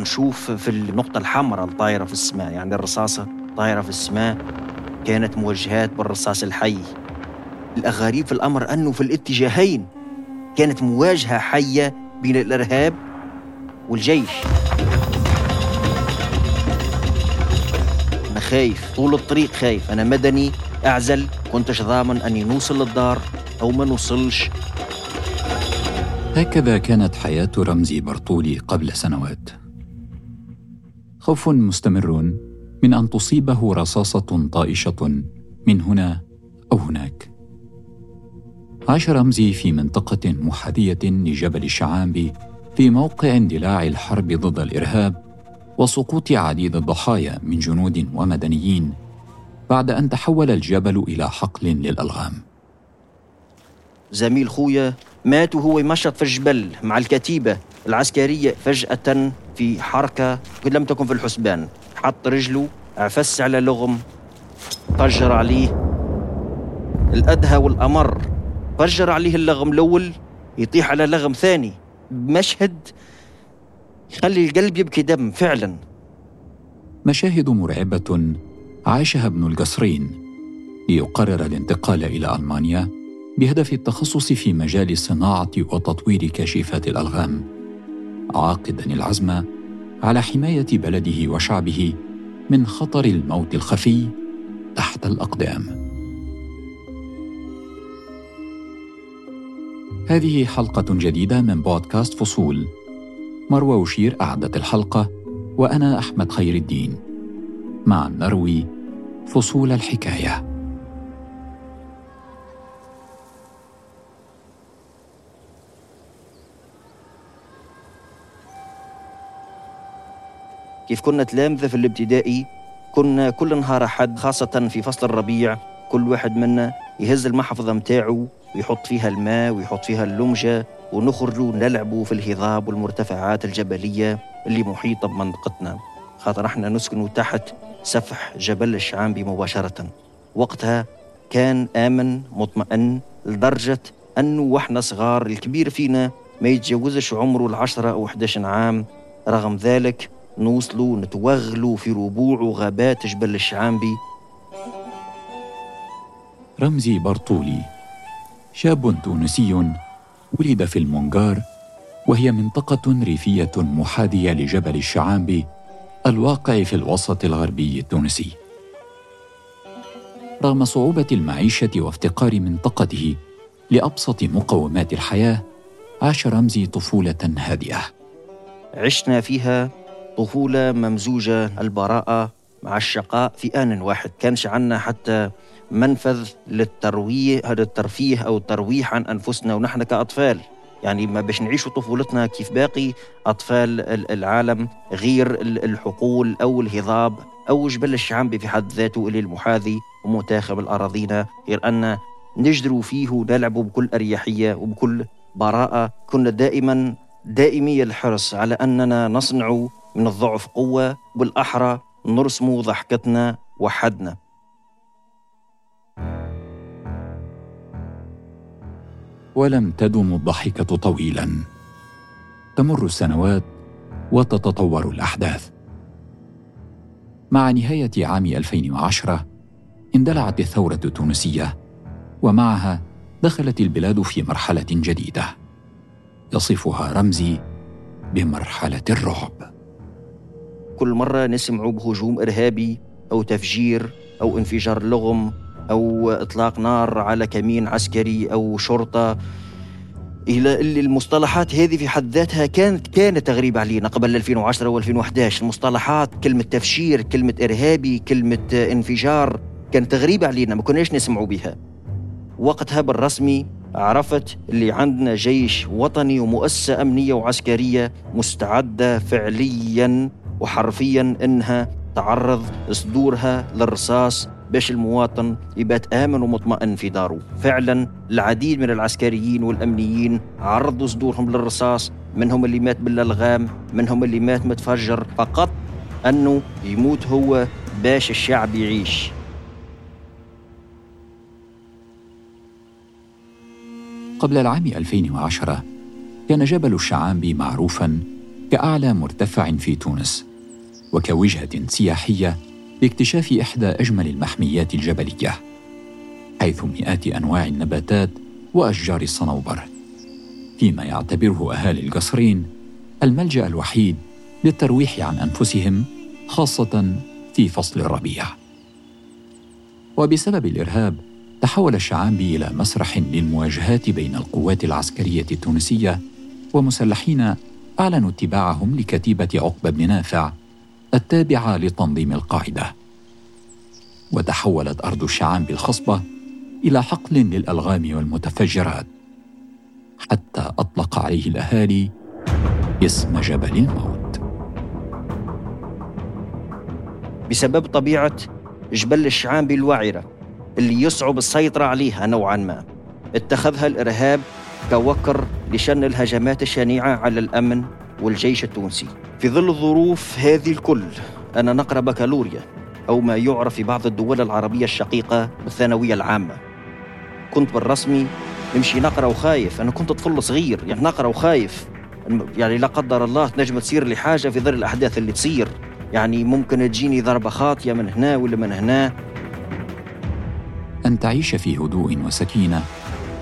ونشوف في النقطة الحمراء الطايرة في السماء. يعني الرصاصة طايرة في السماء كانت موجهات بالرصاص الحي. الأغريب في الأمر أنه في الاتجاهين كانت مواجهة حية بين الإرهاب والجيش. أنا خايف طول الطريق خايف. أنا مدني أعزل. كنتش ضامن أني نوصل للدار أو ما نوصلش. هكذا كانت حياة رمزي برطولي قبل سنوات. خوف مستمر من أن تصيبه رصاصة طائشة من هنا أو هناك. عاش رمزي في منطقة محاذية لجبل الشعامبي في موقع اندلاع الحرب ضد الإرهاب وسقوط عديد الضحايا من جنود ومدنيين بعد أن تحول الجبل إلى حقل للألغام. زميل خويا مات وهو يمشط في الجبل مع الكتيبة. العسكرية فجأة في حركة لم تكن في الحسبان. حط رجله عفس على لغم فجر عليه الأدهى والأمر. فجر عليه اللغم الأول يطيح على لغم ثاني. مشهد يخلي القلب يبكي دم فعلا. مشاهد مرعبة عاشها ابن القصرين. ليقرر الانتقال إلى ألمانيا بهدف التخصص في مجال صناعة وتطوير كاشفات الألغام. عاقدا العزم على حماية بلده وشعبه من خطر الموت الخفي تحت الأقدام. هذه حلقة جديدة من بودكاست فصول. مروى وشير أعدت الحلقة وأنا أحمد خير الدين. معا نروي فصول الحكاية. كيف كنا تلامذة في الابتدائي كنا كل نهار أحد خاصة في فصل الربيع كل واحد منا يهز المحفظة متاعه ويحط فيها الماء ويحط فيها اللمجة ونخرجوا نلعبوا في الهضاب والمرتفعات الجبلية اللي محيطة بمنطقتنا. خاطر إحنا نسكن تحت سفح جبل الشعامبي مباشرة وقتها كان آمن مطمئن لدرجة أنه وإحنا صغار الكبير فينا ما يتجاوزش عمره العشرة أو 11 عام. رغم ذلك نوصلوا نتوغلوا في ربوع وغابات جبل الشعامبي رمزي برطولي شاب تونسي ولد في المونغار وهي منطقة ريفية محاذية لجبل الشعامبي الواقع في الوسط الغربي التونسي. رغم صعوبة المعيشة وافتقار منطقته لأبسط مقومات الحياة عاش رمزي طفولة هادئة. عشنا فيها طفولة ممزوجة البراءة مع الشقاء في آن واحد. كانش عنا حتى منفذ للترويه هذا الترفيه أو الترويح عن أنفسنا ونحن كأطفال. يعني ما باش نعيشوا طفولتنا كيف باقي أطفال العالم غير الحقول أو الهضاب أو جبل الشعب في حد ذاته اللي المحاذي ومتاخم الأراضينا غير أن نجدروا فيه ونلعبوا بكل أريحية وبكل براءة. كنا دائما دائمي الحرص على أننا نصنع من الضعف قوة بالأحرى نرسم ضحكتنا وحدنا. ولم تدم الضحكة طويلا. تمر السنوات وتتطور الأحداث. مع نهاية عام 2010 اندلعت الثورة التونسية ومعها دخلت البلاد في مرحلة جديدة. يصفها رمزي بمرحلة الرعب. كل مرة نسمع بهجوم إرهابي أو تفجير أو انفجار لغم أو إطلاق نار على كمين عسكري أو شرطة. إلى اللي المصطلحات هذه في حد ذاتها كانت كانت غريبة علينا قبل 2010 و2011 المصطلحات كلمة تفجير كلمة إرهابي كلمة انفجار كانت غريبة علينا ما كناش نسمعوا بها. وقتها بالرسمي عرفت اللي عندنا جيش وطني ومؤسسة أمنية وعسكرية مستعدة فعليا وحرفيا إنها تعرض صدورها للرصاص باش المواطن يبات آمن ومطمئن في داره. فعلا العديد من العسكريين والأمنيين عرضوا صدورهم للرصاص منهم اللي مات بالألغام منهم اللي مات متفجر فقط أنه يموت هو باش الشعب يعيش. قبل العام 2010 كان جبل الشعامبي معروفا كأعلى مرتفع في تونس. وكوجهة سياحية لاكتشاف إحدى أجمل المحميات الجبلية حيث مئات أنواع النباتات وأشجار الصنوبر. فيما يعتبره أهالي القصرين الملجأ الوحيد للترويح عن أنفسهم خاصة في فصل الربيع. وبسبب الإرهاب تحول الشعامبي إلى مسرح للمواجهات بين القوات العسكرية التونسية ومسلحين أعلنوا اتباعهم لكتيبة عقبة بن نافع التابعة لتنظيم القاعدة. وتحولت أرض الشعامبي الخصبة إلى حقل للألغام والمتفجرات حتى أطلق عليه الأهالي اسم جبل الموت. بسبب طبيعة جبل الشعامبي الوعرة اللي يصعب السيطرة عليها نوعا ما اتخذها الإرهاب كوكر لشن الهجمات الشنيعة على الأمن والجيش التونسي. في ظل الظروف هذه الكل أنا نقرأ بكالوريا أو ما يعرف في بعض الدول العربية الشقيقة بالثانوية العامة. كنت بالرسمي نمشي نقرأ وخايف أنا كنت طفل صغير يعني نقرأ وخايف. يعني لا قدر الله تنجم تصير لي حاجة في ظل الأحداث اللي تصير. يعني ممكن تجيني ضربة خاطية من هنا ولا من هنا. أن تعيش في هدوء وسكينة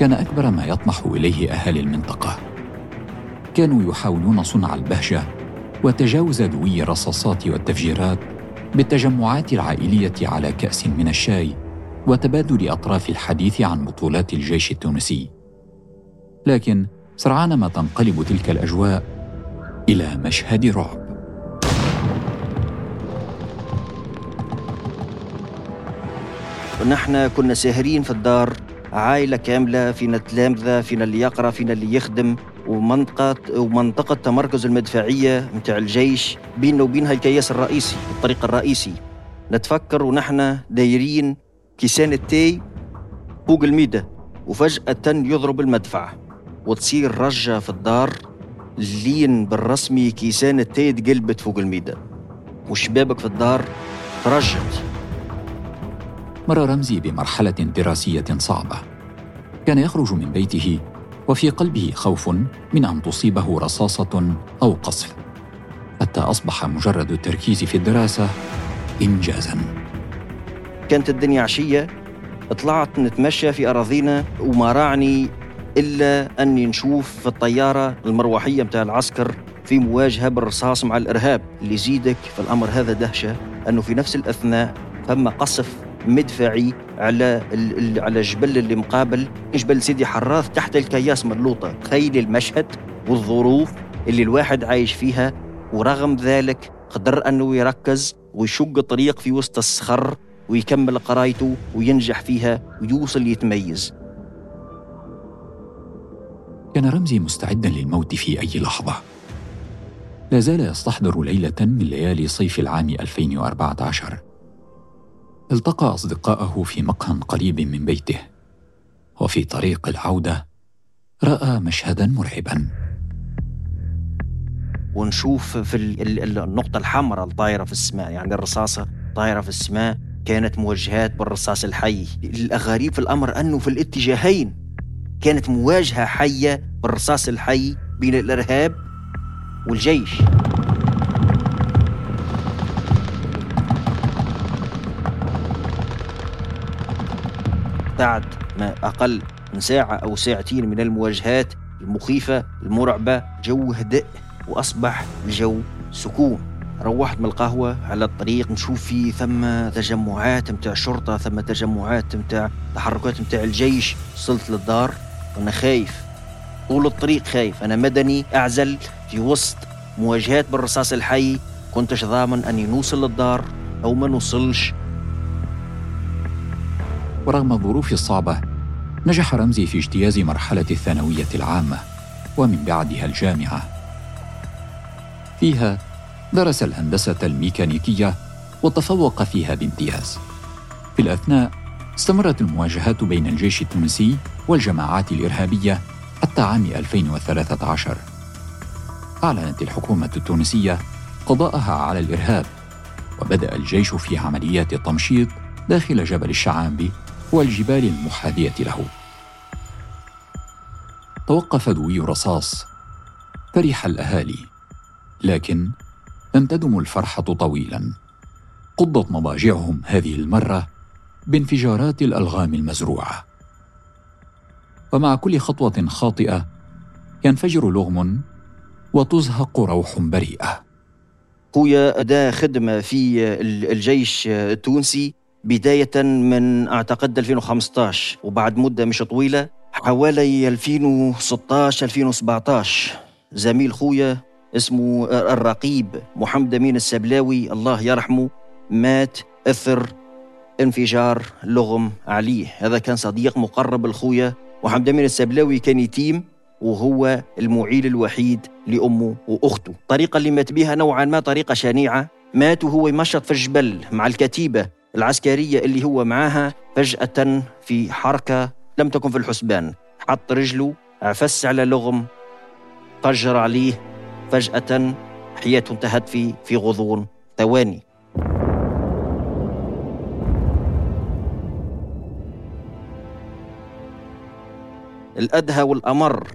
كان أكبر ما يطمح إليه أهالي المنطقة. كانوا يحاولون صنع البهجة وتجاوز دوي الرصاصات والتفجيرات بالتجمعات العائلية على كأس من الشاي وتبادل أطراف الحديث عن بطولات الجيش التونسي. لكن سرعان ما تنقلب تلك الأجواء إلى مشهد رعب. ونحن كنا ساهرين في الدار عائلة كاملة فينا تلامذة فينا اللي يقرأ فينا اللي يخدم. ومنطقة ومنطقة تمركز المدفعية متاع الجيش بيننا وبينها الكياس الرئيسي الطريق الرئيسي. نتفكر ونحن دايرين كيسان التاي فوق الميدة وفجأة يضرب المدفع وتصير رجة في الدار لين بالرسمي كيسان التاي تقلبت فوق الميدة. وشبابك في الدار ترجت. مر رمزي بمرحلة دراسية صعبة. كان يخرج من بيته وفي قلبه خوف من أن تصيبه رصاصة أو قصف حتى أصبح مجرد التركيز في الدراسة إنجازاً. كانت الدنيا عشية. طلعت نتمشى في أراضينا وما رعني إلا أني نشوف في الطيارة المروحية متاع العسكر في مواجهة بالرصاص مع الإرهاب اللي يزيدك في الأمر هذا دهشة أنه في نفس الأثناء ثم قصف مدفعي على على الجبل اللي مقابل جبل سيدي حراث تحت الكياس مرلوطة تخيل المشهد والظروف اللي الواحد عايش فيها ورغم ذلك قدر أنه يركز ويشق طريق في وسط الصخر ويكمل قرايته وينجح فيها ويوصل يتميز. كان رمزي مستعدا للموت في أي لحظة. لا زال يستحضر ليلة من ليالي صيف العام 2014 التقى أصدقائه في مقهى قريب من بيته وفي طريق العودة رأى مشهدا مرعبا. ونشوف في النقطة الحمراء الطايرة في السماء يعني الرصاصة طايرة في السماء كانت موجهات بالرصاص الحي. الغريب في الأمر أنه في الاتجاهين كانت مواجهة حية بالرصاص الحي بين الإرهاب والجيش. بعد ما أقل من ساعة أو ساعتين من المواجهات المخيفة المرعبة جو هدئ وأصبح الجو سكون. روحت من القهوة على الطريق نشوف في ثم تجمعات متاع شرطة ثم تجمعات متاع تحركات متاع الجيش. وصلت للدار وأنا خايف. طول الطريق خايف. أنا مدني أعزل في وسط مواجهات بالرصاص الحي. كنتش ضامن أني نوصل للدار أو ما نوصلش. ورغم الظروف الصعبة نجح رمزي في اجتياز مرحلة الثانوية العامة ومن بعدها الجامعة. فيها درس الهندسة الميكانيكية وتفوق فيها بامتياز. في الأثناء استمرت المواجهات بين الجيش التونسي والجماعات الإرهابية حتى عام 2013 أعلنت الحكومة التونسية قضاءها على الإرهاب وبدأ الجيش في عمليات تمشيط داخل جبل الشعامبي. والجبال المحاذية له. توقف دوي رصاص فرح الأهالي لكن لم تدم الفرحة طويلا. قضت مضاجعهم هذه المرة بانفجارات الألغام المزروعة. ومع كل خطوة خاطئة ينفجر لغم وتزهق روح بريئة. خويا أداء خدمة في الجيش التونسي. بداية من أعتقد 2015 وبعد مدة مش طويلة حوالي 2016 2017 زميل خويا اسمه الرقيب محمد أمين السبلاوي الله يرحمه مات أثر انفجار لغم عليه. هذا كان صديق مقرب لخويا محمد أمين السبلاوي كان يتيم وهو المعيل الوحيد لأمه وأخته. الطريقة اللي مات بها نوعا ما طريقة شنيعة. مات وهو يمشط في الجبل مع الكتيبة العسكرية اللي هو معاها فجأة في حركة لم تكن في الحسبان. حط رجله عفس على لغم فجر عليه. فجأة حياته انتهت في في غضون. ثواني. الأدهى والأمر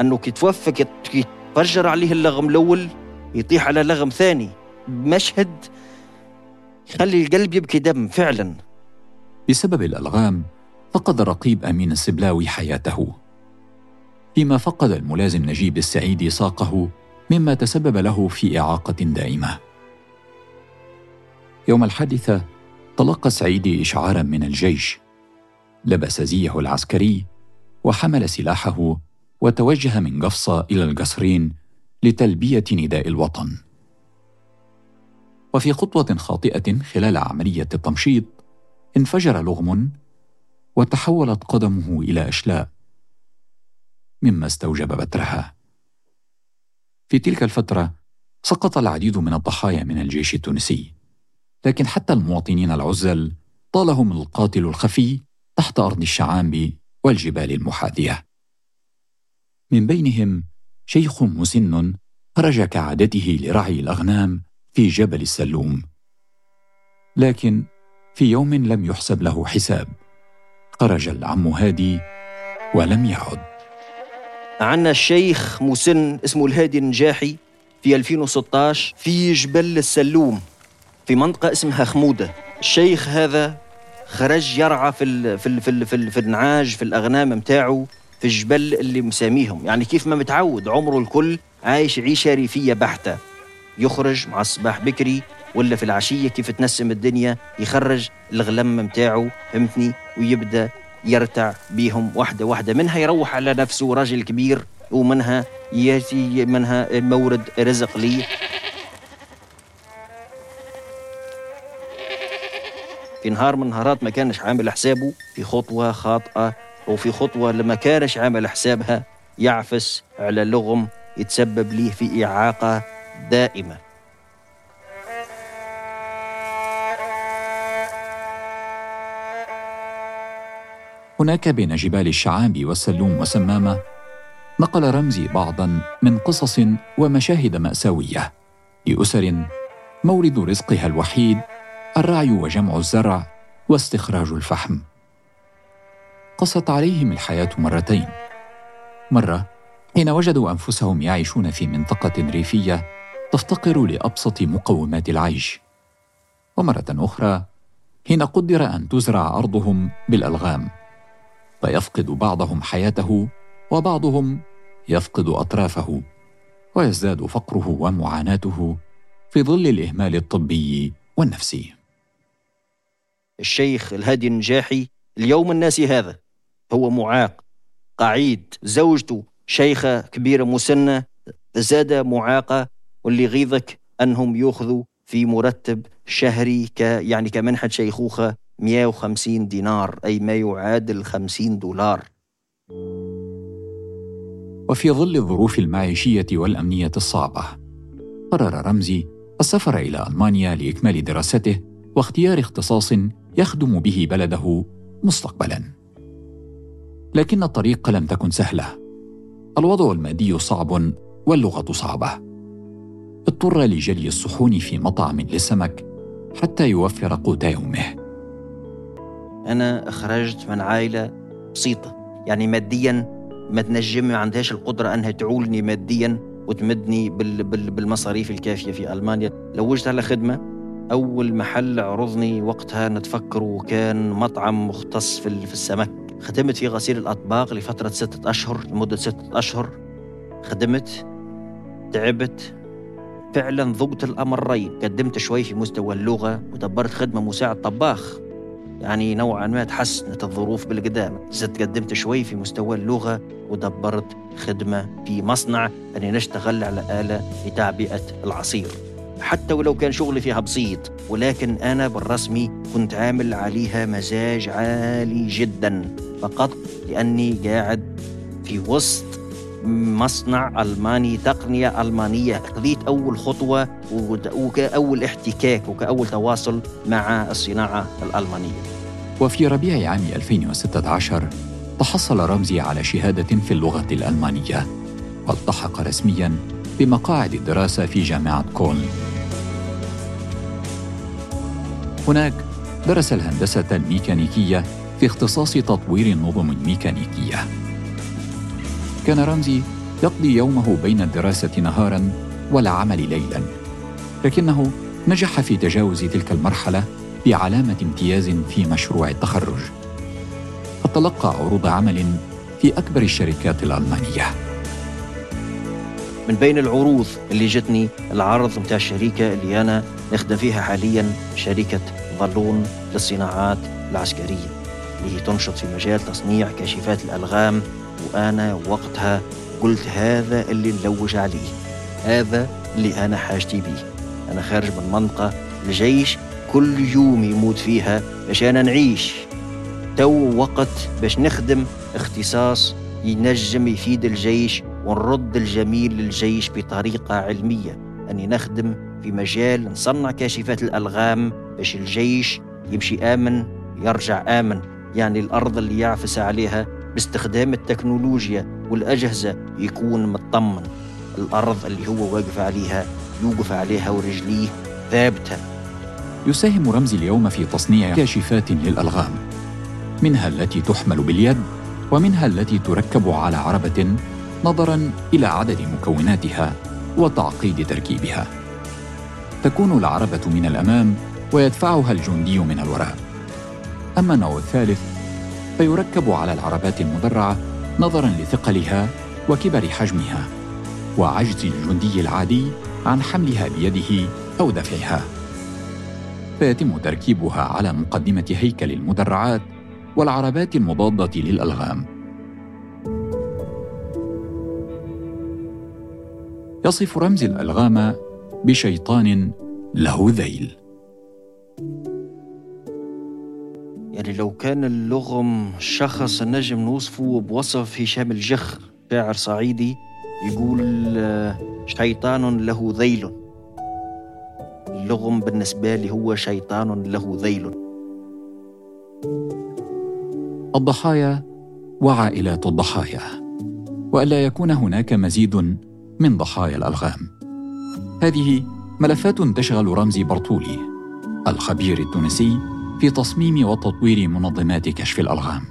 أنه كي توفى كي تفجر عليه اللغم الأول يطيح على لغم ثاني. مشهد يخلي القلب يبكي دم فعلا. بسبب الألغام فقد رقيب أمين السبلاوي حياته. فيما فقد الملازم نجيب السعيدي ساقه مما تسبب له في إعاقة دائمة. يوم الحادثة تلقى السعيدي إشعارا من الجيش. لبس زيه العسكري وحمل سلاحه وتوجه من قفصة إلى القصرين لتلبية نداء الوطن. وفي خطوة خاطئة خلال عملية التمشيط انفجر لغم وتحولت قدمه إلى أشلاء مما استوجب بترها. في تلك الفترة سقط العديد من الضحايا من الجيش التونسي لكن حتى المواطنين العزل طالهم القاتل الخفي تحت أرض الشعامب والجبال المحاذية. من بينهم شيخ مسن خرج كعادته لرعي الأغنام في جبل السلوم. لكن في يوم لم يحسب له حساب. خرج العم هادي ولم يعد. عنا الشيخ مسن اسمه الهادي النجاحي في 2016 في جبل السلوم في منطقة اسمها خمودة. الشيخ هذا خرج يرعى في ال في ال في ال في, ال في النعاج في الأغنام متاعه في الجبل اللي مساميهم يعني كيف ما متعود عمره الكل عايش عيشة ريفية بحتة. يخرج مع الصباح بكري ولا في العشية كيف تنسم الدنيا يخرج الغلم متاعه فهمتني؟ ويبدأ يرتع بيهم واحدة واحدة منها يروح على نفسه راجل كبير ومنها يأتي منها مورد رزق ليه في نهار من نهارات ما كانش عامل حسابه في خطوة خاطئة وفي خطوة لما كانش عامل حسابها يعفس على لغم يتسبب ليه في إعاقة. دائمة. هناك بين جبال الشعاب والسلوم وسمامة نقل رمزي بعضا من قصص ومشاهد مأساوية لأسر مورد رزقها الوحيد الرعي وجمع الزرع واستخراج الفحم. قصت عليهم الحياة مرتين. مرة حين وجدوا أنفسهم يعيشون في منطقة ريفية تفتقر لأبسط مقومات العيش. ومرة أخرى حين قدر أن تزرع أرضهم بالألغام فيفقد بعضهم حياته وبعضهم يفقد أطرافه ويزداد فقره ومعاناته في ظل الإهمال الطبي والنفسي. الشيخ الهادي النجاحي اليوم الناسي هذا هو معاق قعيد زوجته شيخة كبيرة مسنة زاد معاقة واللي غيظك أنهم يأخذوا في مرتب شهري ك يعني كمنحة شيخوخة 150 دينار أي ما يعادل 50 دولار. وفي ظل الظروف المعيشية والأمنية الصعبة قرر رمزي السفر إلى ألمانيا لإكمال دراسته واختيار اختصاص يخدم به بلده مستقبلا. لكن الطريق لم تكن سهلة. الوضع المادي صعب واللغة صعبة. اضطر لجلي الصحون في مطعم للسمك حتى يوفر قوت يومه. أنا خرجت من عائلة بسيطة يعني ماديا ما تنجم ما عندهاش القدرة أنها تعولني ماديا وتمدني بالمصاريف الكافية في ألمانيا. لوجت على خدمة أول محل عرضني وقتها نتفكر وكان مطعم مختص في السمك. خدمت في غسيل الأطباق لفترة ستة أشهر لمدة ستة أشهر. خدمت تعبت فعلا ذقت الأمرين قدمت شوي في مستوى اللغة ودبرت خدمة مساعد طباخ. يعني نوعا ما تحسنت الظروف بالقدام. زدت قدمت شوي في مستوى اللغة ودبرت خدمة في مصنع أني نشتغل على آلة لتعبئة العصير. حتى ولو كان شغلي فيها بسيط ولكن أنا بالرسمي كنت عامل عليها مزاج عالي جدا. فقط لأني قاعد في وسط مصنع ألماني تقنية ألمانية. خذيت أول خطوة وكأول احتكاك وكأول تواصل مع الصناعة الألمانية. وفي ربيع عام 2016 تحصل رمزي على شهادة في اللغة الألمانية. والتحق رسميا بمقاعد الدراسة في جامعة كولن. هناك درس الهندسة الميكانيكية في اختصاص تطوير النظم الميكانيكية. كان رمزي يقضي يومه بين الدراسة نهارا والعمل ليلا. لكنه نجح في تجاوز تلك المرحلة بعلامة امتياز في مشروع التخرج. فتلقى عروض عمل في أكبر الشركات الألمانية. من بين العروض اللي جتني العرض متاع الشركة اللي أنا نخدم فيها حاليا شركة ظلون للصناعات العسكرية اللي هي تنشط في مجال تصنيع كاشفات الألغام وأنا وقتها قلت هذا اللي نلوج عليه. هذا اللي أنا حاجتي بيه. أنا خارج من منطقة الجيش كل يوم يموت فيها باش أنا نعيش. تو وقت باش نخدم اختصاص ينجم يفيد الجيش ونرد الجميل للجيش بطريقة علمية. أني نخدم في مجال نصنع كاشفات الألغام باش الجيش يمشي آمن يرجع آمن. يعني الأرض اللي يعفس عليها باستخدام التكنولوجيا والأجهزة يكون مطمن. الأرض اللي هو واقف عليها يوقف عليها ورجليه ثابتة. يساهم رمزي اليوم في تصنيع كاشفات للألغام. منها التي تحمل باليد ومنها التي تركب على عربة نظرا إلى عدد مكوناتها وتعقيد تركيبها. تكون العربة من الأمام ويدفعها الجندي من الوراء. أما النوع الثالث فيركب على العربات المدرعة نظرا لثقلها وكبر حجمها وعجز الجندي العادي عن حملها بيده أو دفعها. فيتم تركيبها على مقدمة هيكل المدرعات والعربات المضادة للألغام. يصف رمز الألغام بشيطان له ذيل. لو كان اللغم شخص نجم نوصفه بوصف هشام الجخ شاعر صعيدي يقول آه، شيطان له ذيل. اللغم بالنسبة لي هو شيطان له ذيل. الضحايا وعائلات الضحايا. والا يكون هناك مزيد من ضحايا الألغام. هذه ملفات تشغل رمزي برطولي الخبير التونسي في تصميم وتطوير منظمات كشف الألغام.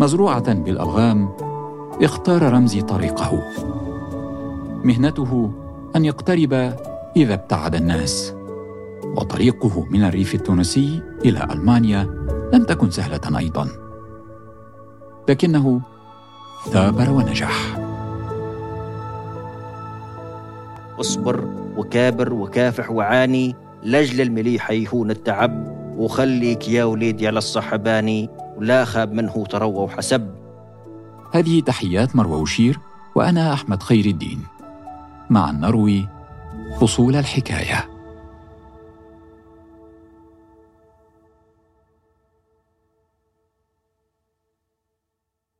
مزروعة بالألغام اختار رمزي طريقه. مهنته أن يقترب إذا ابتعد الناس. وطريقه من الريف التونسي إلى ألمانيا لم تكن سهلة أيضا. لكنه ثابر ونجح. اصبر وكابر وكافح وعاني. لاجل المليح يهون التعب وخليك يا وليدي على الصحباني ولا خاب منه تروى وحسب. هذه تحيات مروى وشير وأنا أحمد خير الدين. مع النروي فصول الحكاية.